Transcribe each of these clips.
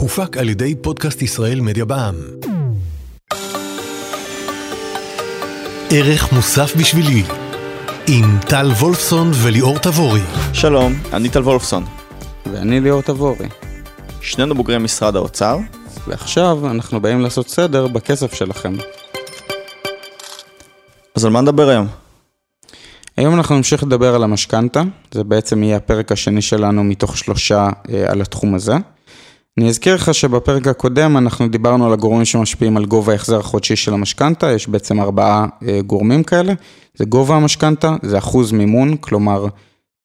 הופק על ידי פודקאסט ישראל מדיה בע"מ. ערך מוסף בשבילי עם טל וולפסון וליאור תבורי. שלום, אני טל וולפסון. ואני ליאור תבורי. שנינו בוגרי משרד האוצר. ועכשיו אנחנו באים לעשות סדר בכסף שלכם. אז על מה נדבר היום? היום אנחנו נמשיך לדבר על המשכנתה, זה בעצם יהיה הפרק השני שלנו מתוך שלושה אה, על התחום הזה. אני אזכיר לך שבפרק הקודם אנחנו דיברנו על הגורמים שמשפיעים על גובה ההחזר החודשי של המשכנתה, יש בעצם ארבעה אה, גורמים כאלה, זה גובה המשכנתה, זה אחוז מימון, כלומר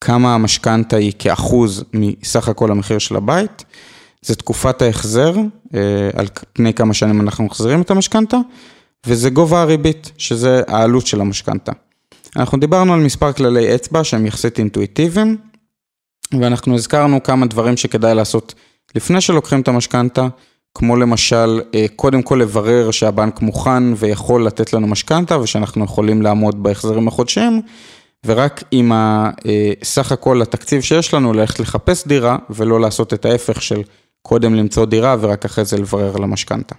כמה המשכנתה היא כאחוז מסך הכל המחיר של הבית, זה תקופת ההחזר, אה, על פני כמה שנים אנחנו מחזירים את המשכנתה, וזה גובה הריבית, שזה העלות של המשכנתה. אנחנו דיברנו על מספר כללי אצבע שהם יחסית אינטואיטיביים, ואנחנו הזכרנו כמה דברים שכדאי לעשות לפני שלוקחים את המשכנתה, כמו למשל, אה, קודם כל לברר שהבנק מוכן ויכול לתת לנו משכנתה ושאנחנו יכולים לעמוד בהחזרים החודשיים, ורק עם אה, הכל התקציב שיש לנו, ללכת לחפש דירה ולא לעשות את ההפך של קודם למצוא דירה ורק אחרי זה לברר על המשכנתה.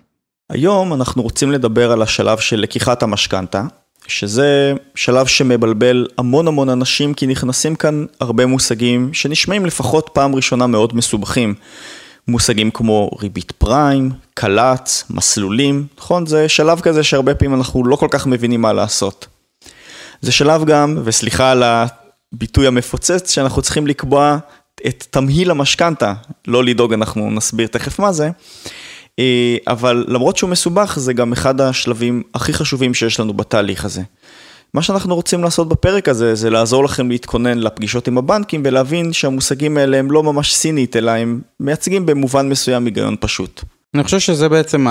היום אנחנו רוצים לדבר על השלב של לקיחת המשכנתה, שזה שלב שמבלבל המון המון אנשים, כי נכנסים כאן הרבה מושגים שנשמעים לפחות פעם ראשונה מאוד מסובכים. מושגים כמו ריבית פריים, קל"צ, מסלולים, נכון? זה שלב כזה שהרבה פעמים אנחנו לא כל כך מבינים מה לעשות. זה שלב גם, וסליחה על הביטוי המפוצץ, שאנחנו צריכים לקבוע את תמהיל המשכנתה, לא לדאוג, אנחנו נסביר תכף מה זה. אה, אבל למרות שהוא מסובך, זה גם אחד השלבים הכי חשובים שיש לנו בתהליך הזה. מה שאנחנו רוצים לעשות בפרק הזה, זה לעזור לכם להתכונן לפגישות עם הבנקים ולהבין שהמושגים האלה הם לא ממש סינית, אלא הם מייצגים במובן מסוים היגיון פשוט. אני חושב שזה בעצם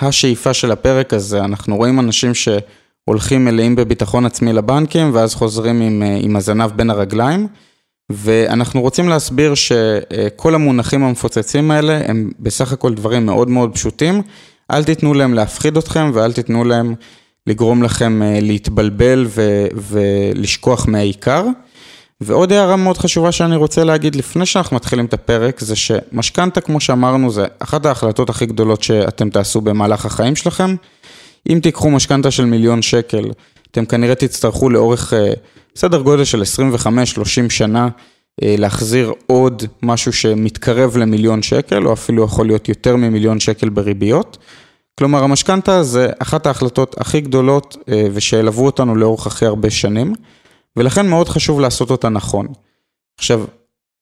השאיפה של הפרק הזה, אנחנו רואים אנשים שהולכים מלאים בביטחון עצמי לבנקים, ואז חוזרים עם, אה, עם הזנב בין הרגליים. ואנחנו רוצים להסביר שכל המונחים המפוצצים האלה הם בסך הכל דברים מאוד מאוד פשוטים. אל תיתנו להם להפחיד אתכם ואל תיתנו להם לגרום לכם אה, להתבלבל ו- ולשכוח מהעיקר. ועוד הערה מאוד חשובה שאני רוצה להגיד לפני שאנחנו מתחילים את הפרק, זה שמשכנתה, כמו שאמרנו, זה אחת ההחלטות הכי גדולות שאתם תעשו במהלך החיים שלכם. אם תיקחו משכנתה של מיליון שקל, אתם כנראה תצטרכו לאורך אה, סדר גודל של 25-30 שנה אה, להחזיר עוד משהו שמתקרב למיליון שקל, או אפילו יכול להיות יותר ממיליון שקל בריביות. כלומר, המשכנתה זה אחת ההחלטות הכי גדולות אה, ושילוו אותנו לאורך הכי הרבה שנים, ולכן מאוד חשוב לעשות אותה נכון. עכשיו,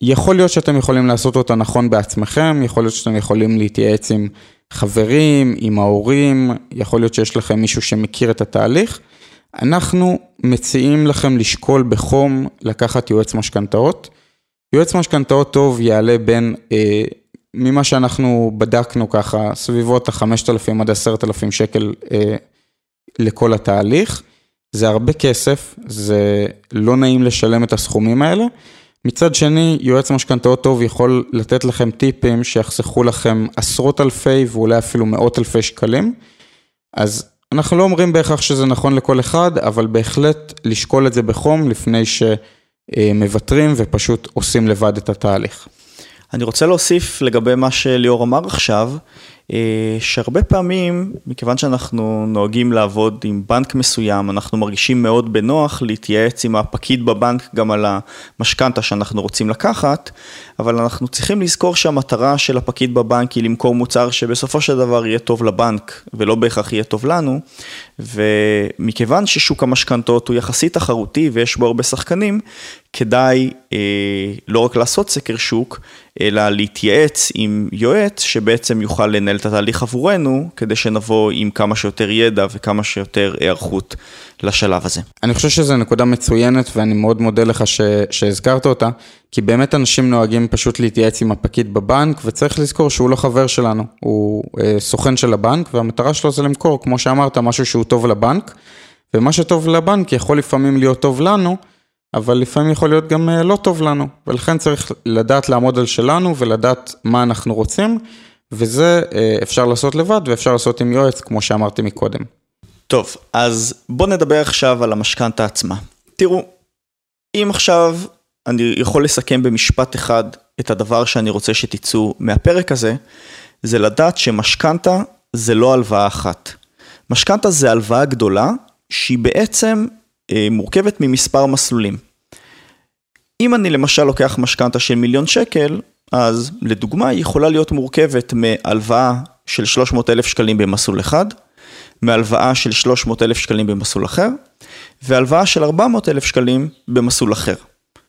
יכול להיות שאתם יכולים לעשות אותה נכון בעצמכם, יכול להיות שאתם יכולים להתייעץ עם חברים, עם ההורים, יכול להיות שיש לכם מישהו שמכיר את התהליך. אנחנו מציעים לכם לשקול בחום לקחת יועץ משכנתאות. יועץ משכנתאות טוב יעלה בין, אה, ממה שאנחנו בדקנו ככה, סביבות ה-5,000 עד 10,000 שקל אה, לכל התהליך. זה הרבה כסף, זה לא נעים לשלם את הסכומים האלה. מצד שני, יועץ משכנתאות טוב יכול לתת לכם טיפים שיחסכו לכם עשרות אלפי ואולי אפילו מאות אלפי שקלים. אז אנחנו לא אומרים בהכרח שזה נכון לכל אחד, אבל בהחלט לשקול את זה בחום לפני שמוותרים ופשוט עושים לבד את התהליך. אני רוצה להוסיף לגבי מה שליאור אמר עכשיו, שהרבה פעמים, מכיוון שאנחנו נוהגים לעבוד עם בנק מסוים, אנחנו מרגישים מאוד בנוח להתייעץ עם הפקיד בבנק גם על המשכנתה שאנחנו רוצים לקחת, אבל אנחנו צריכים לזכור שהמטרה של הפקיד בבנק היא למכור מוצר שבסופו של דבר יהיה טוב לבנק ולא בהכרח יהיה טוב לנו, ומכיוון ששוק המשכנתות הוא יחסית תחרותי ויש בו הרבה שחקנים, כדאי אה, לא רק לעשות סקר שוק, אלא להתייעץ עם יועץ שבעצם יוכל לנהל את התהליך עבורנו, כדי שנבוא עם כמה שיותר ידע וכמה שיותר היערכות לשלב הזה. אני חושב שזו נקודה מצוינת ואני מאוד מודה לך ש... שהזכרת אותה, כי באמת אנשים נוהגים פשוט להתייעץ עם הפקיד בבנק, וצריך לזכור שהוא לא חבר שלנו, הוא אה, סוכן של הבנק, והמטרה שלו זה למכור, כמו שאמרת, משהו שהוא טוב לבנק, ומה שטוב לבנק יכול לפעמים להיות טוב לנו, אבל לפעמים יכול להיות גם אה, לא טוב לנו, ולכן צריך לדעת לעמוד על שלנו ולדעת מה אנחנו רוצים, וזה אה, אפשר לעשות לבד ואפשר לעשות עם יועץ, כמו שאמרתי מקודם. טוב, אז בואו נדבר עכשיו על המשכנתה עצמה. תראו, אם עכשיו אני יכול לסכם במשפט אחד את הדבר שאני רוצה שתצאו מהפרק הזה, זה לדעת שמשכנתה זה לא הלוואה אחת. משכנתה זה הלוואה גדולה, שהיא בעצם אה, מורכבת ממספר מסלולים. אם אני למשל לוקח משכנתה של מיליון שקל, אז לדוגמה היא יכולה להיות מורכבת מהלוואה של 300 אלף שקלים במסלול אחד, מהלוואה של 300 אלף שקלים במסלול אחר, והלוואה של 400 אלף שקלים במסלול אחר.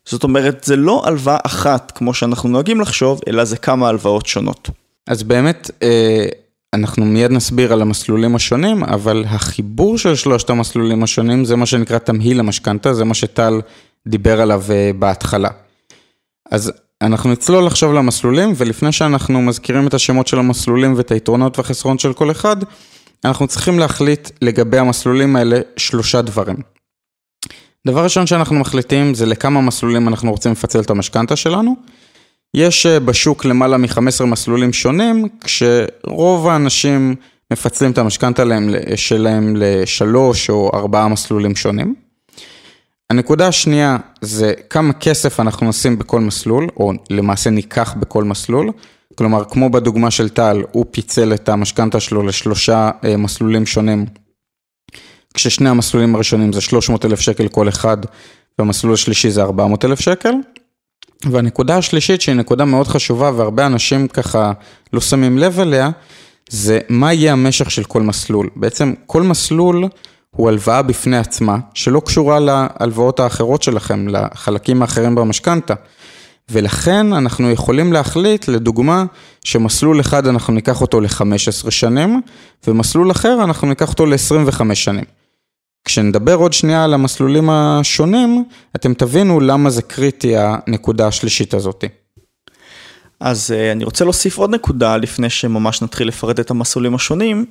זאת אומרת, זה לא הלוואה אחת כמו שאנחנו נוהגים לחשוב, אלא זה כמה הלוואות שונות. אז באמת, אה, אנחנו מיד נסביר על המסלולים השונים, אבל החיבור של שלושת המסלולים השונים זה מה שנקרא תמהיל המשכנתה, זה מה שטל דיבר עליו אה, בהתחלה. אז אנחנו נצלול עכשיו למסלולים, ולפני שאנחנו מזכירים את השמות של המסלולים ואת היתרונות והחסרונות של כל אחד, אנחנו צריכים להחליט לגבי המסלולים האלה שלושה דברים. דבר ראשון שאנחנו מחליטים זה לכמה מסלולים אנחנו רוצים לפצל את המשכנתה שלנו. יש אה, בשוק למעלה מ-15 מסלולים שונים, כשרוב האנשים מפצלים את המשכנתה שלהם לשלוש או ארבעה מסלולים שונים. הנקודה השנייה זה כמה כסף אנחנו נשים בכל מסלול, או למעשה ניקח בכל מסלול. כלומר, כמו בדוגמה של טל, הוא פיצל את המשכנתה שלו לשלושה אה, מסלולים שונים, כששני המסלולים הראשונים זה 300 אלף שקל כל אחד, והמסלול השלישי זה 400 אלף שקל. והנקודה השלישית, שהיא נקודה מאוד חשובה והרבה אנשים ככה לא שמים לב אליה, זה מה יהיה המשך של כל מסלול. בעצם כל מסלול הוא הלוואה בפני עצמה, שלא קשורה להלוואות האחרות שלכם, לחלקים האחרים במשכנתה. ולכן אנחנו יכולים להחליט, לדוגמה, שמסלול אחד אנחנו ניקח אותו ל-15 שנים, ומסלול אחר אנחנו ניקח אותו ל-25 שנים. כשנדבר עוד שנייה על המסלולים השונים, אתם תבינו למה זה קריטי הנקודה השלישית הזאת. אז אה, אני רוצה להוסיף עוד נקודה לפני שממש נתחיל לפרט את המסלולים השונים,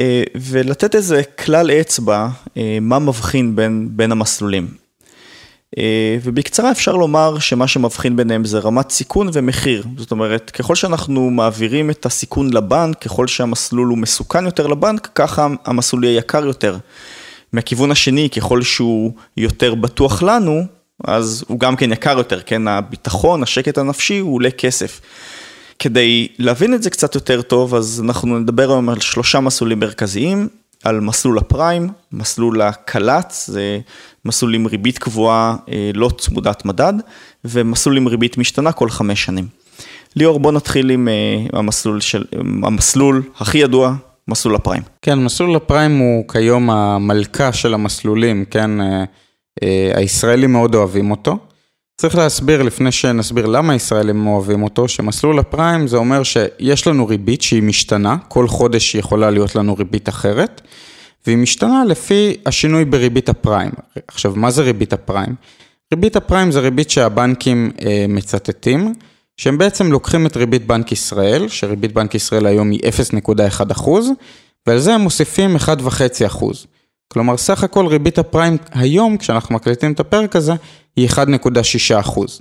אה, ולתת איזה כלל אצבע, אה, מה מבחין בין, בין המסלולים. ובקצרה אפשר לומר שמה שמבחין ביניהם זה רמת סיכון ומחיר. זאת אומרת, ככל שאנחנו מעבירים את הסיכון לבנק, ככל שהמסלול הוא מסוכן יותר לבנק, ככה המסלול יהיה יקר יותר. מהכיוון השני, ככל שהוא יותר בטוח לנו, אז הוא גם כן יקר יותר, כן? הביטחון, השקט הנפשי, הוא עולה כסף. כדי להבין את זה קצת יותר טוב, אז אנחנו נדבר היום על שלושה מסלולים מרכזיים, על מסלול הפריים, מסלול הקל"צ, זה מסלול עם ריבית קבועה אה, לא צמודת מדד, ומסלול עם ריבית משתנה כל חמש שנים. ליאור, בוא נתחיל עם אה, המסלול, של, המסלול הכי ידוע, מסלול הפריים. כן, מסלול הפריים הוא כיום המלכה של המסלולים, כן, אה, אה, הישראלים מאוד אוהבים אותו. צריך להסביר לפני שנסביר למה הישראלים אוהבים אותו, שמסלול הפריים זה אומר שיש לנו ריבית שהיא משתנה, כל חודש יכולה להיות לנו ריבית אחרת, והיא משתנה לפי השינוי בריבית הפריים. עכשיו, מה זה ריבית הפריים? ריבית הפריים זה ריבית שהבנקים אה, מצטטים. שהם בעצם לוקחים את ריבית בנק ישראל, שריבית בנק ישראל היום היא 0.1 אחוז, ועל זה הם מוסיפים 1.5 אחוז. כלומר, סך הכל ריבית הפריים היום, כשאנחנו מקליטים את הפרק הזה, היא 1.6 אחוז.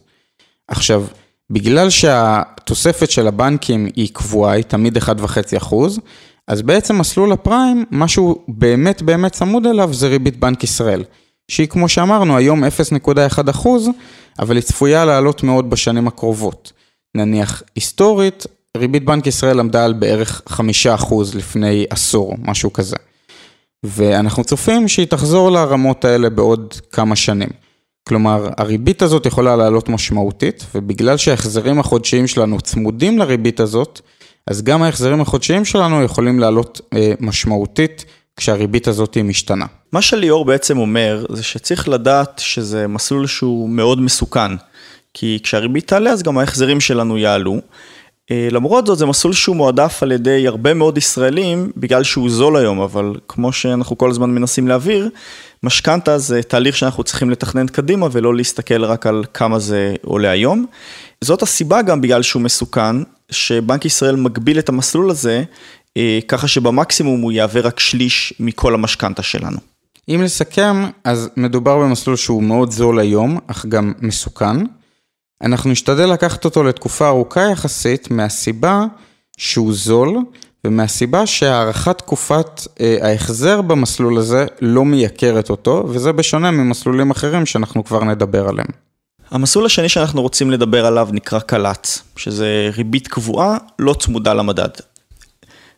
עכשיו, בגלל שהתוספת של הבנקים היא קבועה, היא תמיד 1.5 אחוז, אז בעצם מסלול הפריים, משהו באמת באמת צמוד אליו זה ריבית בנק ישראל. שהיא כמו שאמרנו היום 0.1 אחוז, אבל היא צפויה לעלות מאוד בשנים הקרובות. נניח היסטורית, ריבית בנק ישראל עמדה על בערך חמישה אחוז לפני עשור, משהו כזה. ואנחנו צופים שהיא תחזור לרמות האלה בעוד כמה שנים. כלומר, הריבית הזאת יכולה לעלות משמעותית, ובגלל שההחזרים החודשיים שלנו צמודים לריבית הזאת, אז גם ההחזרים החודשיים שלנו יכולים לעלות אה, משמעותית כשהריבית הזאת היא משתנה. מה שליאור בעצם אומר, זה שצריך לדעת שזה מסלול שהוא מאוד מסוכן. כי כשהריבית תעלה אז גם ההחזרים שלנו יעלו. אה, למרות זאת זה מסלול שהוא מועדף על ידי הרבה מאוד ישראלים בגלל שהוא זול היום, אבל כמו שאנחנו כל הזמן מנסים להעביר, משכנתה זה תהליך שאנחנו צריכים לתכנן קדימה ולא להסתכל רק על כמה זה עולה היום. זאת הסיבה גם בגלל שהוא מסוכן, שבנק ישראל מגביל את המסלול הזה, אה, ככה שבמקסימום הוא יהווה רק שליש מכל המשכנתה שלנו. אם לסכם, אז מדובר במסלול שהוא מאוד זול היום, אך גם מסוכן. אנחנו נשתדל לקחת אותו לתקופה ארוכה יחסית מהסיבה שהוא זול ומהסיבה שהארכת תקופת אה, ההחזר במסלול הזה לא מייקרת אותו וזה בשונה ממסלולים אחרים שאנחנו כבר נדבר עליהם. המסלול השני שאנחנו רוצים לדבר עליו נקרא קל"צ, שזה ריבית קבועה, לא צמודה למדד.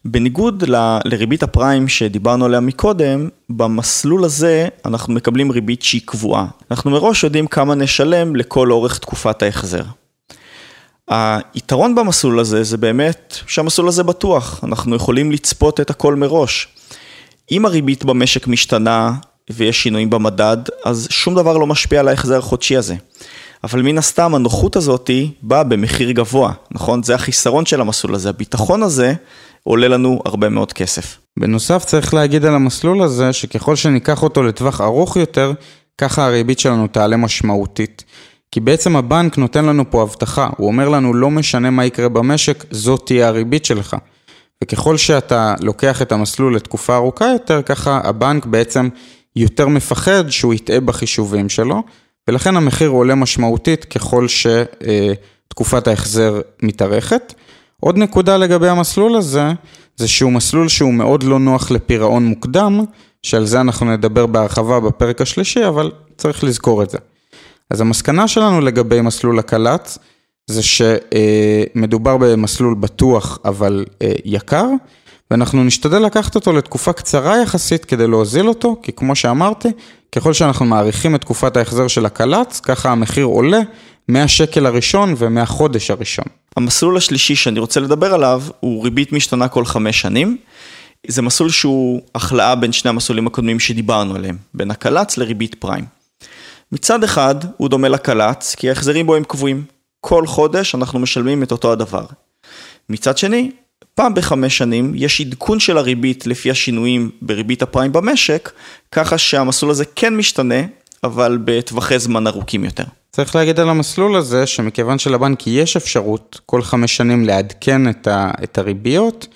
בניגוד ל, לריבית הפריים שדיברנו עליה מקודם, במסלול הזה אנחנו מקבלים ריבית שהיא קבועה. אנחנו מראש יודעים כמה נשלם לכל אורך תקופת ההחזר. היתרון במסלול הזה זה באמת שהמסלול הזה בטוח, אנחנו יכולים לצפות את הכל מראש. אם הריבית במשק משתנה ויש שינויים במדד, אז שום דבר לא משפיע על ההחזר החודשי הזה. אבל מן הסתם הנוחות הזאתי באה במחיר גבוה, נכון? זה החיסרון של המסלול הזה. הביטחון הזה עולה לנו הרבה מאוד כסף. בנוסף צריך להגיד על המסלול הזה שככל שניקח אותו לטווח ארוך יותר, ככה הריבית שלנו תעלה משמעותית. כי בעצם הבנק נותן לנו פה הבטחה, הוא אומר לנו לא משנה מה יקרה במשק, זאת תהיה הריבית שלך. וככל שאתה לוקח את המסלול לתקופה ארוכה יותר, ככה הבנק בעצם יותר מפחד שהוא יטעה בחישובים שלו, ולכן המחיר עולה משמעותית ככל שתקופת ההחזר מתארכת. עוד נקודה לגבי המסלול הזה, זה שהוא מסלול שהוא מאוד לא נוח לפירעון מוקדם, שעל זה אנחנו נדבר בהרחבה בפרק השלישי, אבל צריך לזכור את זה. אז המסקנה שלנו לגבי מסלול הקל"צ, זה שמדובר במסלול בטוח אבל אה, יקר, ואנחנו נשתדל לקחת אותו לתקופה קצרה יחסית כדי להוזיל אותו, כי כמו שאמרתי, ככל שאנחנו מעריכים את תקופת ההחזר של הקל"צ, ככה המחיר עולה מהשקל הראשון ומהחודש הראשון. המסלול השלישי שאני רוצה לדבר עליו הוא ריבית משתנה כל חמש שנים. זה מסלול שהוא החלאה בין שני המסלולים הקודמים שדיברנו עליהם, בין הקל"צ לריבית פריים. מצד אחד הוא דומה לקל"צ כי ההחזרים בו הם קבועים. כל חודש אנחנו משלמים את אותו הדבר. מצד שני, פעם בחמש שנים יש עדכון של הריבית לפי השינויים בריבית הפריים במשק, ככה שהמסלול הזה כן משתנה, אבל בטווחי זמן ארוכים יותר. צריך להגיד על המסלול הזה, שמכיוון שלבנק יש אפשרות כל חמש שנים לעדכן את, ה, את הריביות,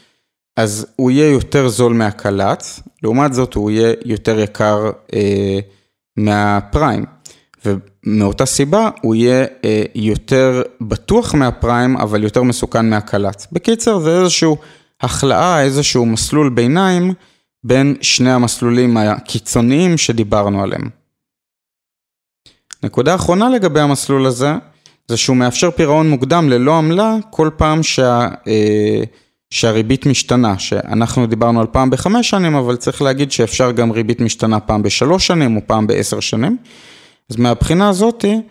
אז הוא יהיה יותר זול מהקל"צ, לעומת זאת הוא יהיה יותר יקר אה, מהפריים. ומאותה סיבה הוא יהיה אה, יותר בטוח מהפריים, אבל יותר מסוכן מהקל"צ. בקיצר, זה איזשהו החלאה, איזשהו מסלול ביניים בין שני המסלולים הקיצוניים שדיברנו עליהם. נקודה אחרונה לגבי המסלול הזה, זה שהוא מאפשר פירעון מוקדם ללא עמלה כל פעם שה, אה, שהריבית משתנה, שאנחנו דיברנו על פעם בחמש שנים, אבל צריך להגיד שאפשר גם ריבית משתנה פעם בשלוש שנים או פעם בעשר שנים. אז מהבחינה הזאתי,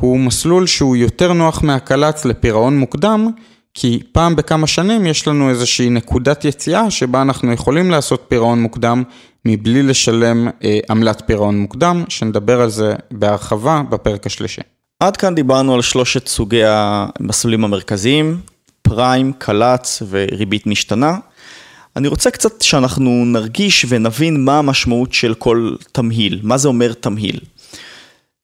הוא מסלול שהוא יותר נוח מהקל"צ לפירעון מוקדם, כי פעם בכמה שנים יש לנו איזושהי נקודת יציאה שבה אנחנו יכולים לעשות פירעון מוקדם מבלי לשלם אה, עמלת פירעון מוקדם, שנדבר על זה בהרחבה בפרק השלישי. עד כאן דיברנו על שלושת סוגי המסלולים המרכזיים, פריים, קל"צ וריבית משתנה. אני רוצה קצת שאנחנו נרגיש ונבין מה המשמעות של כל תמהיל, מה זה אומר תמהיל.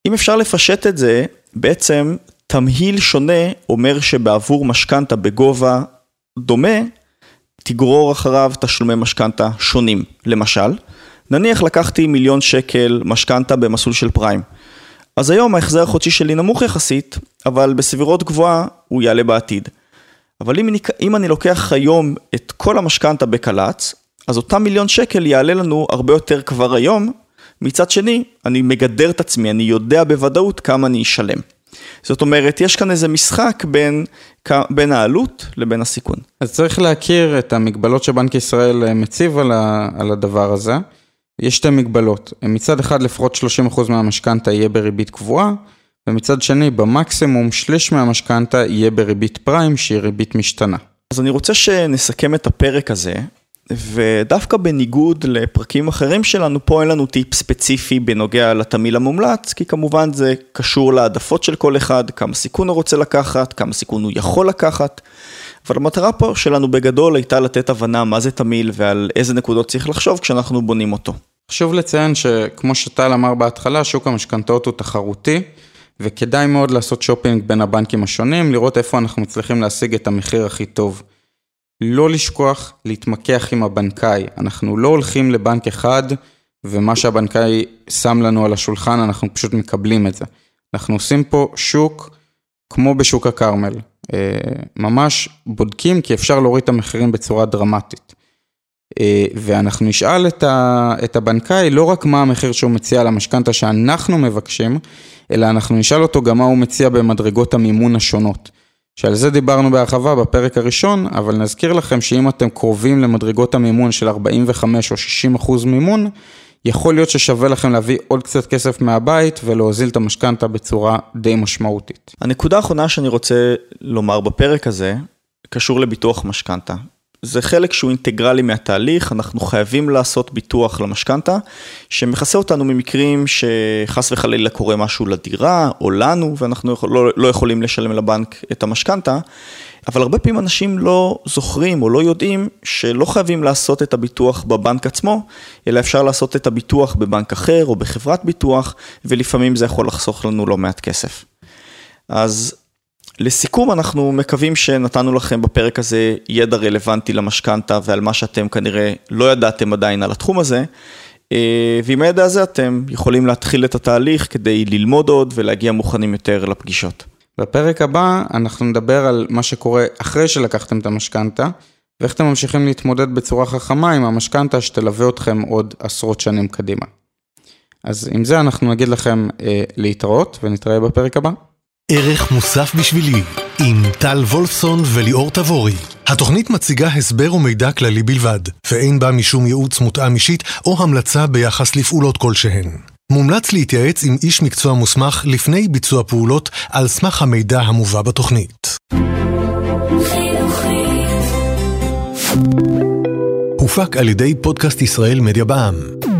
אם אפשר לפשט את זה, בעצם תמהיל שונה אומר שבעבור משכנתה בגובה דומה, תגרור אחריו תשלומי משכנתה שונים. למשל, נניח לקחתי מיליון שקל משכנתה במסלול של פריים. אז היום ההחזר החודשי שלי נמוך יחסית, אבל בסבירות גבוהה הוא יעלה בעתיד. אבל אם אני, אם אני לוקח היום את כל המשכנתה בקל"צ, אז אותם מיליון שקל יעלה לנו הרבה יותר כבר היום, מצד שני, אני מגדר את עצמי, אני יודע בוודאות כמה אני אשלם. זאת אומרת, יש כאן איזה משחק בין, בין העלות לבין הסיכון. אז צריך להכיר את המגבלות שבנק ישראל אה, מציב על, ה, על הדבר הזה. יש שתי מגבלות. מצד אחד, לפחות 30% מהמשכנתה יהיה בריבית קבועה, ומצד שני, במקסימום שליש מהמשכנתה יהיה בריבית פריים, שהיא ריבית משתנה. אז אני רוצה שנסכם את הפרק הזה ודווקא בניגוד לפרקים אחרים שלנו, פה אין לנו טיפ ספציפי בנוגע לתמיל המומלץ, כי כמובן זה קשור להעדפות של כל אחד, כמה סיכון הוא רוצה לקחת, כמה סיכון הוא יכול לקחת, אבל המטרה פה שלנו בגדול הייתה לתת הבנה מה זה תמיל ועל איזה נקודות צריך לחשוב כשאנחנו בונים אותו. חשוב לציין שכמו שטל אמר בהתחלה, שוק המשכנתאות הוא תחרותי. וכדאי מאוד לעשות שופינג בין הבנקים השונים, לראות איפה אנחנו מצליחים להשיג את המחיר הכי טוב. לא לשכוח להתמקח עם הבנקאי. אנחנו לא הולכים לבנק אחד ומה שהבנקאי שם לנו על השולחן, אנחנו פשוט מקבלים את זה. אנחנו עושים פה שוק כמו בשוק הכרמל. אה, ממש בודקים כי אפשר להוריד את המחירים בצורה דרמטית. אה, ואנחנו נשאל את הבנקאי לא רק מה המחיר שהוא מציע למשכנתה שאנחנו מבקשים, אלא אנחנו נשאל אותו גם מה הוא מציע במדרגות המימון השונות. שעל זה דיברנו בהרחבה בפרק הראשון, אבל נזכיר לכם שאם אתם קרובים למדרגות המימון של 45 או 60 אחוז מימון, יכול להיות ששווה לכם להביא עוד קצת כסף מהבית ולהוזיל את המשכנתה בצורה די משמעותית. הנקודה האחרונה שאני רוצה לומר בפרק הזה, קשור לביטוח משכנתה. זה חלק שהוא אינטגרלי מהתהליך, אנחנו חייבים לעשות ביטוח למשכנתה, שמכסה אותנו ממקרים שחס וחלילה קורה משהו לדירה או לנו, ואנחנו לא, לא יכולים לשלם לבנק את המשכנתה, אבל הרבה פעמים אנשים לא זוכרים או לא יודעים שלא חייבים לעשות את הביטוח בבנק עצמו, אלא אפשר לעשות את הביטוח בבנק אחר או בחברת ביטוח, ולפעמים זה יכול לחסוך לנו לא מעט כסף. אז לסיכום, אנחנו מקווים שנתנו לכם בפרק הזה ידע רלוונטי למשכנתה ועל מה שאתם כנראה לא ידעתם עדיין על התחום הזה. אה, ועם הידע הזה אתם יכולים להתחיל את התהליך כדי ללמוד עוד ולהגיע מוכנים יותר לפגישות. בפרק הבא אנחנו נדבר על מה שקורה אחרי שלקחתם את המשכנתה, ואיך אתם ממשיכים להתמודד בצורה חכמה עם המשכנתה שתלווה אתכם עוד עשרות שנים קדימה. אז עם זה אנחנו נגיד לכם אה, להתראות ונתראה בפרק הבא. ערך מוסף בשבילי, עם טל וולפסון וליאור תבורי. התוכנית מציגה הסבר ומידע כללי בלבד, ואין בה משום ייעוץ מותאם אישית או המלצה ביחס לפעולות כלשהן. מומלץ להתייעץ עם איש מקצוע מוסמך לפני ביצוע פעולות על סמך המידע המובא בתוכנית. הופק על ידי פודקאסט ישראל מדיה בע"מ.